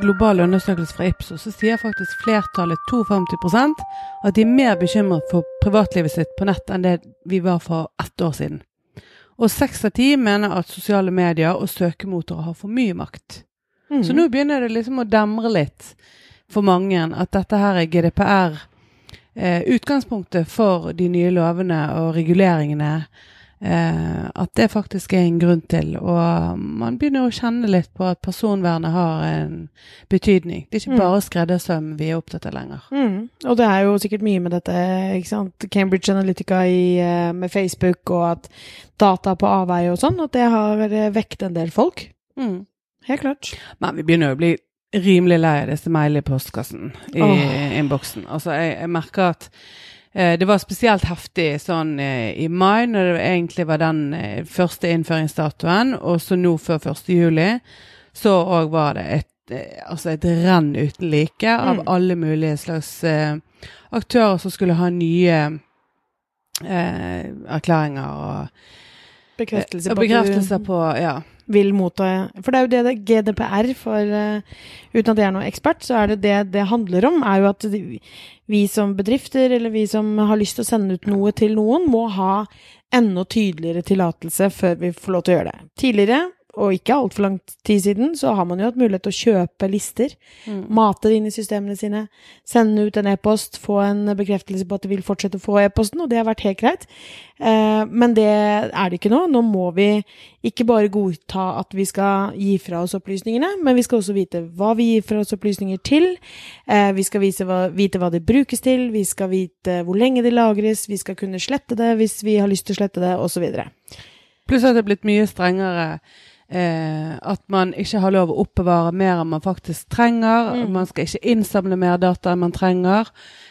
Global undersøkelse fra Ipsos så sier faktisk flertallet 52% at de er mer bekymret for privatlivet sitt på nett enn det vi var for ett år siden. Og seks av ti mener at sosiale medier og søkemotorer har for mye makt. Mm. Så nå begynner det liksom å demre litt for mange at dette her er GDPR. Eh, utgangspunktet for de nye lovene og reguleringene. Eh, at det faktisk er en grunn til. Og man begynner å kjenne litt på at personvernet har en betydning. Det er ikke Mm. bare skreddersøm vi er opptatt av lenger. Mm. Og det er jo sikkert mye med dette, ikke sant. Cambridge Analytica i, eh, med Facebook, og at data på avveie og sånn, at det har eh, vekt en del folk. Mm. Helt klart. Men vi begynner jo å bli rimelig lei av disse mailene i postkassen, i oh. innboksen. Altså, jeg, jeg merker at det var spesielt heftig sånn eh, i mai, når det egentlig var den eh, første innføringsdatoen, og så nå før 1. juli, så òg var det et, eh, altså et renn uten like av Mm. alle mulige slags eh, aktører som skulle ha nye eh, erklæringer og Bekreftelser på bekreftelser på Ja. Vil motta For det er jo det det GDPR for uh, Uten at jeg er noen ekspert, så er det det det handler om, er jo at vi som bedrifter, eller vi som har lyst til å sende ut noe til noen, må ha enda tydeligere tillatelse før vi får lov til å gjøre det. Tidligere, og ikke altfor lang tid siden, så har man jo hatt mulighet til å kjøpe lister. Mm. Mate det inn i systemene sine, sende ut en e-post, få en bekreftelse på at de vil fortsette å få e-posten, og det har vært helt greit. Eh, men det er det ikke nå. Nå må vi ikke bare godta at vi skal gi fra oss opplysningene, men vi skal også vite hva vi gir fra oss opplysninger til. Eh, vi skal hva, vite hva de brukes til, vi skal vite hvor lenge de lagres, vi skal kunne slette det hvis vi har lyst til å slette det, osv. Pluss at det er blitt mye strengere eh, at man ikke har lov å oppbevare mer enn man faktisk trenger. Mm. Man skal ikke innsamle mer data enn man trenger.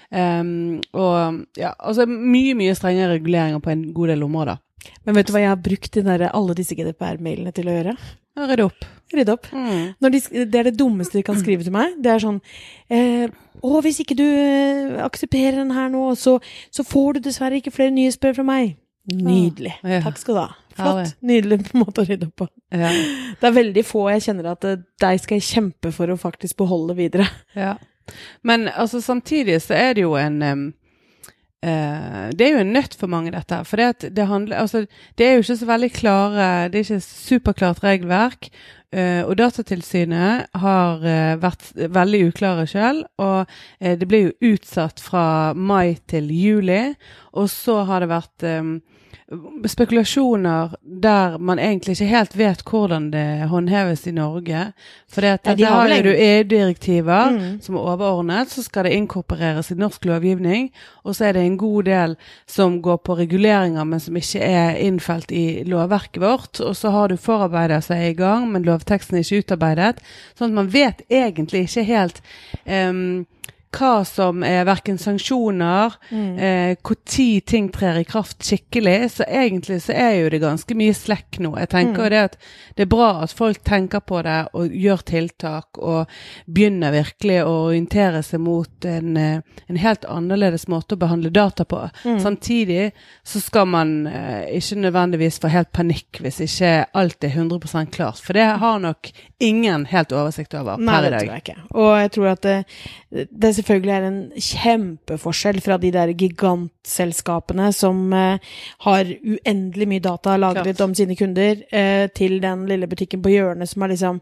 Em, og ja, altså mye, mye strengere reguleringer på en god del områder. Men vet du hva jeg har brukt de der, alle disse GDPR-mailene til å gjøre? Rydde opp. Rydde opp. Mm. De, det er det dummeste de kan skrive til meg. Det er sånn eh, Å, hvis ikke du eh, aksepterer den her nå, så, så får du dessverre ikke flere nye spørsmål fra meg. Nydelig. Ja. Takk skal du ha. Flott. Nydelig måte å rydde opp på. Ja. Det er veldig få jeg kjenner at eh, deg skal jeg kjempe for å faktisk beholde videre. ja. Men altså, samtidig så er det jo en um, uh, det er jo en nøtt for mange, dette. For det, det, handler, altså, det er jo ikke så veldig klare Det er ikke superklart regelverk. Uh, og Datatilsynet har uh, vært veldig uklare sjøl. Og uh, det ble jo utsatt fra mai til juli. Og så har det vært em, spekulasjoner der man egentlig ikke helt vet hvordan det håndheves i Norge. For det at Ja, de har jo du EU-direktiver Mm. som er overordnet, så skal det inkorporeres i norsk lovgivning. Og så er det en god del som går på reguleringer, men som ikke er innfelt i lovverket vårt. Og så har du forarbeidet er i gang, men lovteksten er ikke utarbeidet. Sånn at man vet egentlig ikke helt em, hva som er verken sanksjoner, Mm. eh, Når ting trer i kraft skikkelig. Så egentlig så er jo det ganske mye slekk nå. Jeg tenker Mm. det at det er bra at folk tenker på det og gjør tiltak og begynner virkelig å orientere seg mot en, eh, en helt annerledes måte å behandle data på. Mm. Samtidig så skal man eh, ikke nødvendigvis få helt panikk hvis ikke alt er 100% klart. For det har nok ingen helt oversikt over Nei, per i det dag. tror jeg ikke. Og jeg tror at det, det selvfølgelig er en kjempeforskjell fra de der gigantselskapene som eh, har uendelig mye data lagret Klart. om sine kunder, eh, til den lille butikken på hjørnet som har liksom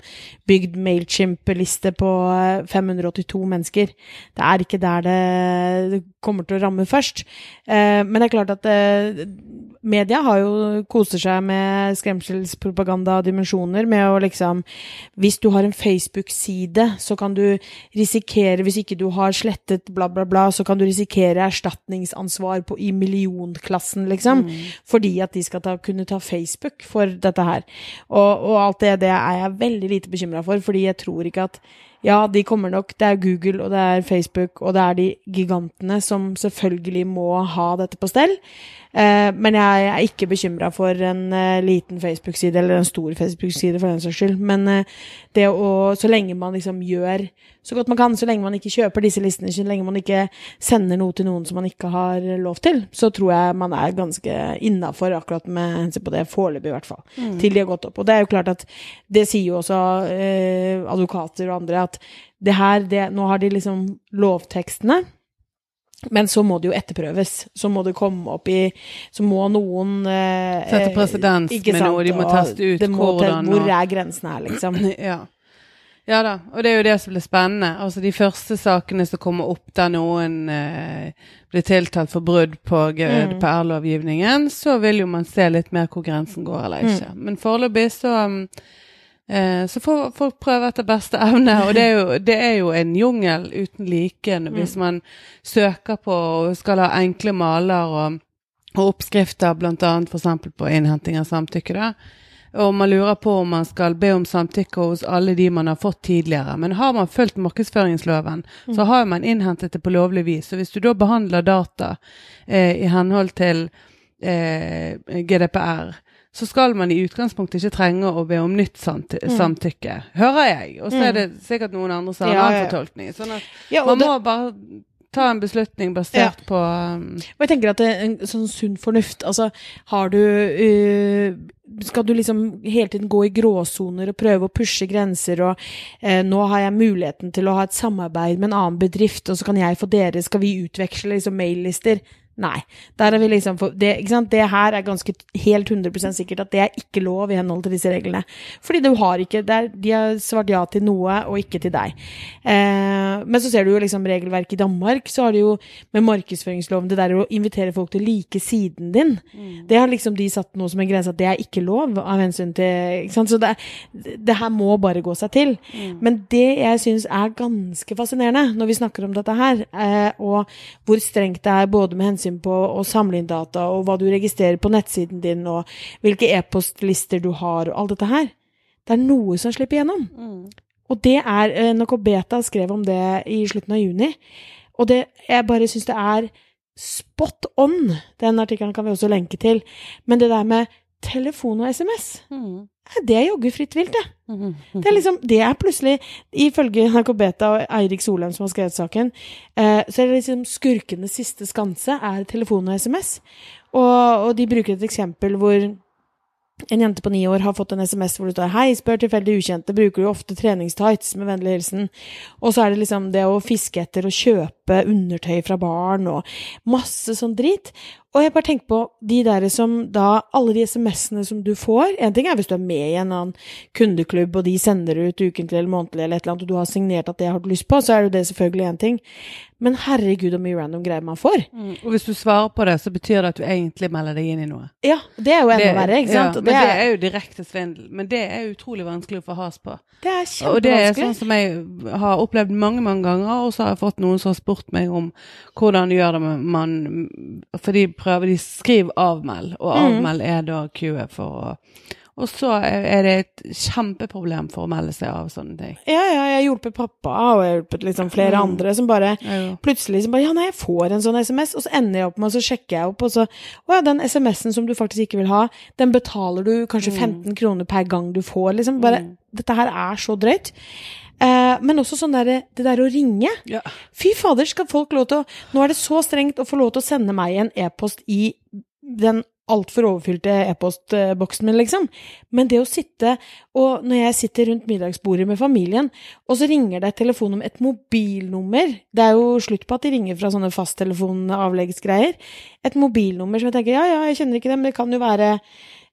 bygd Mailchimp-liste på eh, 582 mennesker. Det er ikke der det, det kommer til å ramme først. Eh, men det er klart at eh, media har jo koser seg med skremselspropaganda og dimensjoner med å liksom Hvis du har en Facebook-side, så kan du risikere, hvis ikke du har slettet bla, bla, bla, så kan du risikere erstatningsansvar på, i millionklassen, liksom. Mm. Fordi at de skal ta, kunne ta Facebook for dette her. Og, og alt det, det er jeg veldig lite bekymra for, fordi jeg tror ikke at ja, de kommer nok. Det er Google, og det er Facebook, og det er de gigantene som selvfølgelig må ha dette på stell. Eh, men jeg er ikke bekymra for en eh, liten Facebook-side, eller en stor Facebook-side for den saks skyld. Men eh, det å Så lenge man liksom gjør så godt man kan, så lenge man ikke kjøper disse listene, så lenge man ikke sender noe til noen som man ikke har lov til, så tror jeg man er ganske innafor akkurat med hensyn på det, foreløpig i hvert fall. Mm. Til de har gått opp. Og det er jo klart at det sier jo også eh, advokater og andre at det her, det, nå har de liksom lovtekstene. Men så må det jo etterprøves. Så må det komme opp i Så må noen eh, Sette presedens med noe, de må teste ut hvordan Hvor er grensen her, liksom? Ja. Ja da, og det er jo det som blir spennende. Altså De første sakene som kommer opp der noen eh, blir tiltalt for brudd på GDPR-lovgivningen, så vil jo man se litt mer hvor grensen går eller ikke. Men foreløpig så eh, så får folk prøve etter beste evne, og det er jo, det er jo en jungel uten like når- hvis man søker på og skal ha enkle maler og, og oppskrifter, bl.a. f.eks. på innhenting av samtykke. da. Og man lurer på om man skal be om samtykke hos alle de man har fått tidligere. Men har man fulgt markedsføringsloven, så har man innhentet det på lovlig vis. Så hvis du da behandler data eh, i henhold til eh, GDPR, så skal man i utgangspunktet ikke trenge å be om nytt samty samtykke, hører jeg. Og så er det sikkert noen andre som har en Ja, annen fortolkning. Sånn at Ja, man det- må bare ta en beslutning basert på um, Og jeg tenker at det er en sånn sunn fornuft Altså, har du uh, Skal du liksom hele tiden gå i gråsoner og prøve å pushe grenser, og uh, nå har jeg muligheten til å ha et samarbeid med en annen bedrift, og så kan jeg få dere, skal vi utveksle liksom maillister? Nei. Der er vi liksom for, det, det her er ganske helt 100 sikkert at det er ikke lov i henhold til disse reglene. Fordi du har ikke er, De har svart ja til noe, og ikke til deg. Eh, men så ser du jo liksom regelverket i Danmark, så har de jo med markedsføringsloven det der å invitere folk til å like siden din. Det har liksom de satt noe som en grense at det er ikke lov av hensyn til? Så det, det her må bare gå seg til. Men det jeg syns er ganske fascinerende når vi snakker om dette her, eh, og hvor strengt det er både med hensyn på å samle inn data, og hva du registrerer på nettsiden din, og hvilke e-postlister du har, og alt dette her, det er noe som slipper igjennom. Og det er eh, NRK Beta skrev om det i slutten av juni. Og det, jeg bare syns det er spot on. Den artikkelen kan vi også lenke til. Men det der med telefon og SMS, Mm. det er jaggu fritt vilt, det. Det er liksom, det er plutselig, ifølge NRK Beta og Eirik Solheim som har skrevet saken, eh, så er det liksom skurkenes siste skanse er telefon og SMS. Og, og de bruker et eksempel hvor en jente på ni år har fått en SMS hvor det står 'Hei, spør tilfeldig ukjente, bruker du ofte treningstights?' med vennlig hilsen. Og så er det liksom det å fiske etter og kjøpe undertøy fra barn og masse sånn drit. Og jeg bare tenker på de der som da Alle de SMS-ene som du får En ting er hvis du er med i en annen kundeklubb, og de sender ut ukentlig eller månedlig eller et eller annet, og du har signert at det har du lyst på, så er jo det selvfølgelig én ting. Men herregud, så mye random greier man får. Mm. Og hvis du svarer på det, så betyr det at du egentlig melder deg inn i noe. Ja, det er jo enda verre, ikke sant? Ja, men det er jo direkte svindel. Men det er utrolig vanskelig å få has på. det er kjempevanskelig. Og det er sånn som jeg har opplevd mange, mange ganger, og så har jeg fått noen som har spurt meg om hvordan gjør det man For de prøver, de skriver avmeld, og Mm. avmeld er da Q-et for å Og så er det et kjempeproblem for å melde seg av sånne ting. Ja, ja, jeg hjulpet pappa, og jeg hjulpet liksom flere Mm. andre som bare Ja. Plutselig som bare Ja, nei, jeg får en sånn SMS, og så ender jeg opp med, og så sjekker jeg opp, og så Å ja, den SMS-en som du faktisk ikke vil ha, den betaler du kanskje 15 kroner per gang du får, liksom. Bare Mm. Dette her er så drøyt. Eh, men også sånn der, Det der å ringe. Ja. Fy fader, skal folk lov til å Nå er det så strengt å få lov til å sende meg en e-post i den altfor overfylte e-postboksen min, liksom. Men det å sitte og Når jeg sitter rundt middagsbordet med familien, og så ringer det et telefon om et mobilnummer Det er jo slutt på at de ringer fra sånne fasttelefonavleggsgreier. Et mobilnummer som jeg tenker ja, ja, jeg kjenner ikke det, men det kan jo være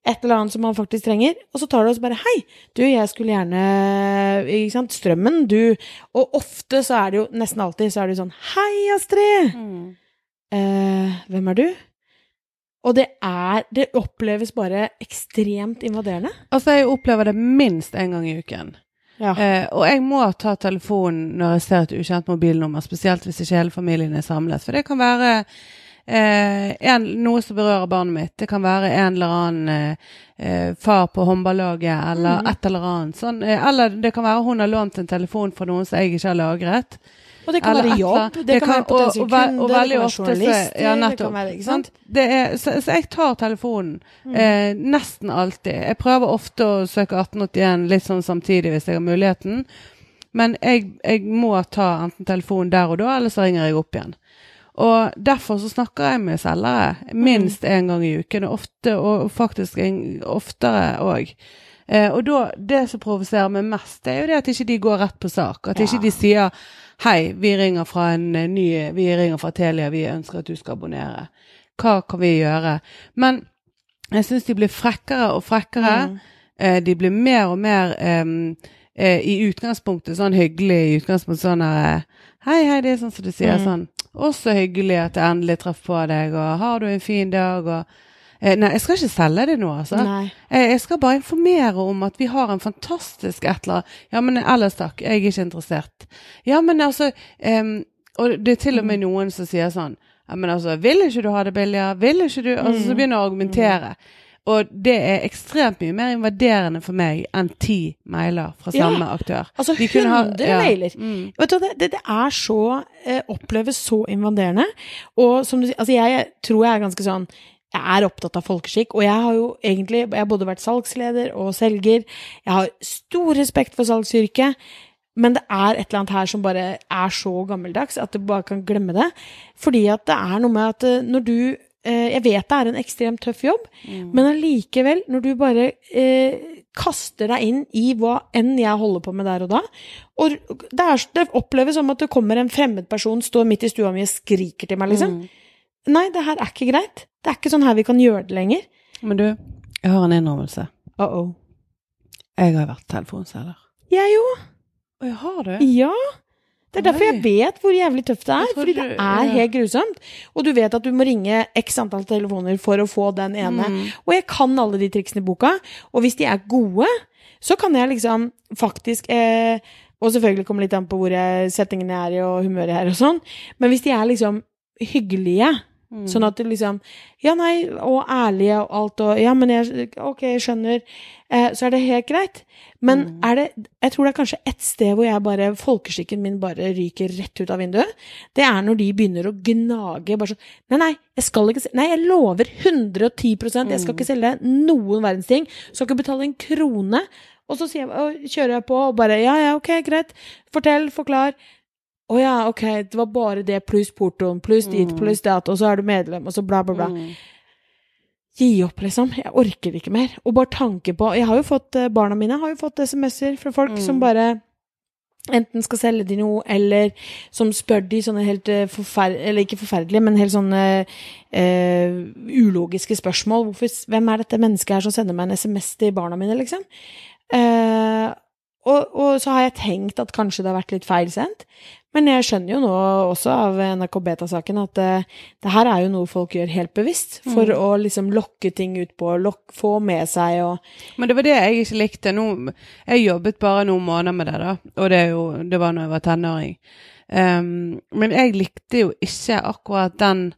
et eller annet som man faktisk trenger. Og så tar du oss bare Hei, du, jeg skulle gjerne Ikke sant, strømmen, du Og ofte så er det jo, nesten alltid, så er det jo sånn Hei, Astrid! Mm. Eh, hvem er du? Og det er Det oppleves bare ekstremt invaderende. Altså, jeg opplever det minst en gang i uken. Ja. Eh, og jeg må ta telefonen når jeg ser et ukjent mobilnummer, spesielt hvis ikke hele familien er samlet. For det kan være eh, en, noe som berører barnet mitt. Det kan være en eller annen eh, eh, far på håndballaget eller Mm. et eller annet. Sånn, eh, eller det kan være hun har lånt en telefon fra noen som jeg ikke har lagret. Og det kan Eller være jobb, det, det, kan, være og- potensiell kunde, det kan være journalister, ja, det kan være, ikke sant? er, så, så jeg tar telefonen Mm. eh, nesten alltid. Jeg prøver ofte å søke 1881 litt sånn samtidig hvis jeg har muligheten. Men jeg, jeg må ta enten telefonen der og da, eller så ringer jeg opp igjen. Og derfor så snakker jeg med selgere minst én gang i uken, og ofte, og faktisk en, oftere òg. Eh, og da, det som provoserer meg mest, det er jo det at ikke de går rett på sak. At Ja. ikke de sier Hei, vi ringer fra en eh, ny Vi ringer fra Telia, vi ønsker at du skal abonnere. Hva kan vi gjøre? Men jeg syns de blir frekkere og frekkere. Mm. Eh, de blir mer og mer eh, i utgangspunktet sånn hyggelig i utgangspunktet sånn eh, Hei, hei, det er sånn som du sier. Mm. Sånn. Også hyggelig at jeg endelig traff på deg, og har du en fin dag, og eh, Nei, jeg skal ikke selge det nå, altså. Nei. Jeg, jeg skal bare informere om at vi har en fantastisk et eller annet Ja, men ellers takk, jeg er ikke interessert. Ja, men altså em, Og det er til og med noen som sier sånn Ja, men altså, vil ikke du ha det billigere? Vil ikke du Altså, så Mm. begynner å argumentere. Og det er ekstremt mye mer invaderende for meg enn ti mailer fra Ja. samme aktør. Altså De kunne ha- ja. mailer. Mm. Vet du, det, det, er så eh, Oppleves så invaderende. Og som du sier, altså jeg tror jeg er ganske sånn Jeg er opptatt av folkeskikk, og jeg har jo egentlig Jeg har både vært salgsleder og selger. Jeg har stor respekt for salgsyrket. Men det er et eller annet her som bare er så gammeldags at du bare kan glemme det. Fordi at det er noe med at eh, når du Jeg vet det er en ekstremt tøff jobb, Mm. men allikevel, når du bare eh, kaster deg inn i hva enn jeg holder på med der og da Og det, er, det oppleves som at det kommer en fremmed person, står midt i stua mi og skriker til meg, liksom. Mm. Nei, det her er ikke greit. Det er ikke sånn her vi kan gjøre det lenger. Men du, jeg har en innrømmelse. Uh -oh. Jeg har vært telefonselger. Jeg jo. Og jeg har det. Ja. Det er derfor jeg vet hvor jævlig tøft det er. Fordi det er helt grusomt. Og du vet at du må ringe x antall telefoner for å få den ene. Mm. Og jeg kan alle de triksene i boka. Og hvis de er gode, så kan jeg liksom faktisk eh, Og selvfølgelig kommer det litt an på hvor jeg, settingen jeg er i, og humøret jeg er og sånn. Men hvis de er liksom hyggelige, Mm. Sånn at det liksom Ja, nei, og ærlige og alt og Ja, men jeg Ok, jeg skjønner. Eh, så er det helt greit. Men Mm. er det Jeg tror det er kanskje ett sted hvor jeg bare Folkeskikken min bare ryker rett ut av vinduet. Det er når de begynner å gnage. Bare sånn Nei, nei, jeg skal ikke se- Nei, jeg lover 110 Jeg skal ikke selge noen verdens ting. Skal ikke betale en krone. Og så jeg, og kjører jeg på og bare Ja, ja, ok, greit. Fortell, forklar. Å ja, ok, det var bare det pluss portoen, pluss dit, Mm. pluss dat, og så er du medlem, og så bla, bla, bla. Mm. Gi opp, liksom. Jeg orker ikke mer. Og bare tanke på Jeg har jo fått, eh, Barna mine har jo fått SMS-er fra folk Mm. som bare enten skal selge de noe, eller som spør de sånne helt eh, forferdelige Eller ikke forferdelige, men helt sånne uh, ulogiske spørsmål. Hvorfor, hvem er dette mennesket her som sender meg en SMS til barna mine, liksom? Eh, og, og så har jeg tenkt at kanskje det har vært litt feilsendt. Men jeg skjønner jo nå også av NRK Beta-saken at eh, det her er jo noe folk gjør helt bevisst. For Mm. å liksom lokke ting ut på, lok, få med seg og Men det var det jeg ikke likte. Nå, jeg jobbet bare noen måneder med det, da. Og det, jo, det var når jeg var tenåring. Um, men jeg likte jo ikke akkurat den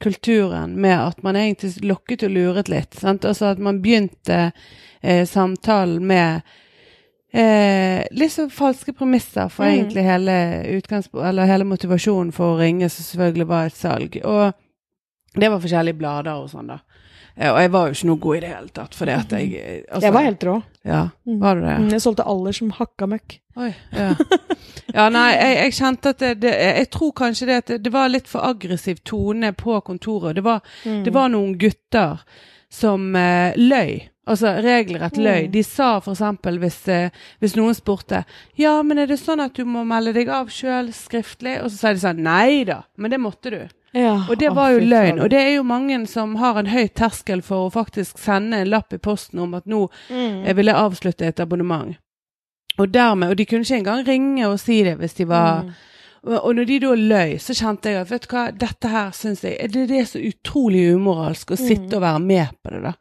kulturen med at man egentlig lokket og luret litt. Sant? Altså at man begynte eh, samtalen med eh, litt så falske premisser for Mm. egentlig hele, hele motivasjonen for å ringe, som selvfølgelig var et salg. Og det var forskjellige blader og sånn, da. Eh, Og jeg var jo ikke noe god i det hele tatt, fordi at jeg eh, altså, Jeg var helt rå. Ja, Mm. var du det? Ja? Jeg solgte aller som hakka møkk. Oi, ja. ja nei, jeg, jeg kjente at det, det Jeg tror kanskje det at det, det var litt for aggressiv tone på kontoret. Det var, Mm. det var noen gutter som eh, løy. Altså regelrett løy. Mm. De sa eksempel hvis, eh, hvis noen spurte Ja, men er det sånn at du må melde deg av sjøl skriftlig? Og så sa de sånn Nei da, men det måtte du. Ja, Og det var jo løgn. Og det er jo mange som har en høy terskel for å faktisk sende en lapp i posten om at nå Mm. jeg ville avslutte et abonnement. Og dermed, og de kunne ikke engang ringe og si det hvis de var Mm. og, når de da løy, så kjente jeg at vet du hva, dette her syns jeg Det, det er så utrolig umoralsk å sitte Mm. og være med på det, da.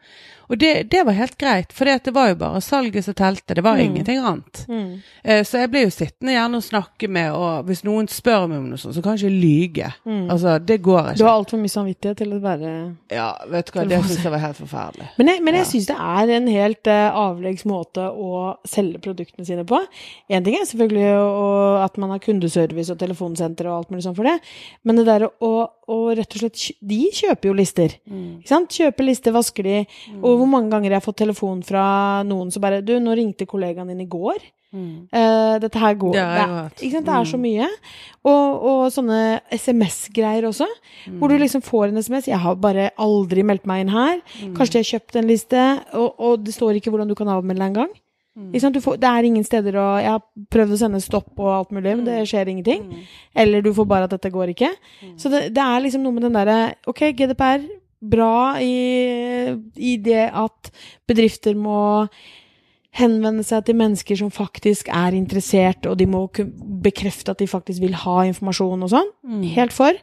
Og det, det var helt greit, for det var jo bare salget som telte, det var Mm. ingenting annet. Mm. Eh, så jeg ble jo sittende gjerne og snakke med, og hvis noen spør meg om noe sånt, så kan jeg ikke lyge. Mm. Altså, det går ikke. Du har altfor mye samvittighet til å være Ja, vet du hva, det syns jeg var helt forferdelig. Men jeg, men jeg Ja. syns det er en helt uh, avleggs måte å selge produktene sine på. Én ting er selvfølgelig å, at man har kundeservice og telefonsenter og alt mulig sånt for det, men det der å, å rett og slett De kjøper jo lister. Mm. Ikke sant? Kjøper lister, vasker de. Og hvor mange ganger jeg har fått telefon fra noen som bare Du, nå ringte kollegaen din i går. Mm. Uh, dette her går Det det, er- ikke sant? det er så Mm. mye. Og, og sånne SMS-greier også. Mm. Hvor du liksom får en SMS. 'Jeg har bare aldri meldt meg inn her'. Mm. Kanskje de har kjøpt en liste, og, og det står ikke hvordan du kan avmelde deg engang. Mm. Får, det er ingen steder å Jeg har prøvd å sende stopp og alt mulig, men det skjer ingenting. Mm. Eller du får bare at dette går ikke. Så det, det er liksom noe med den derre Ok, GDPR, bra i, i det at bedrifter må henvende seg til mennesker som faktisk er interessert, og de må bekrefte at de faktisk vil ha informasjon og sånn. Mm. Helt for.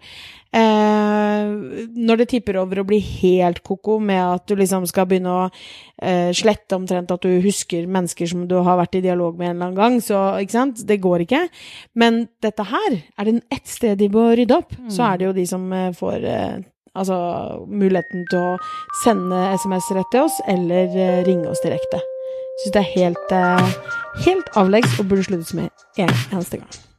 Eh, når det tipper over å bli helt ko-ko med at du liksom skal begynne å eh, slette omtrent at du husker mennesker som du har vært i dialog med en eller annen gang, så ikke sant, det går ikke. Men dette her, er det ett sted de må rydde opp, så er det jo de som eh, får eh, altså muligheten til å sende SMS rett til oss, eller eh, ringe oss direkte. Syns det er helt, eh, helt avleggs og burde sluttes med en eneste gang.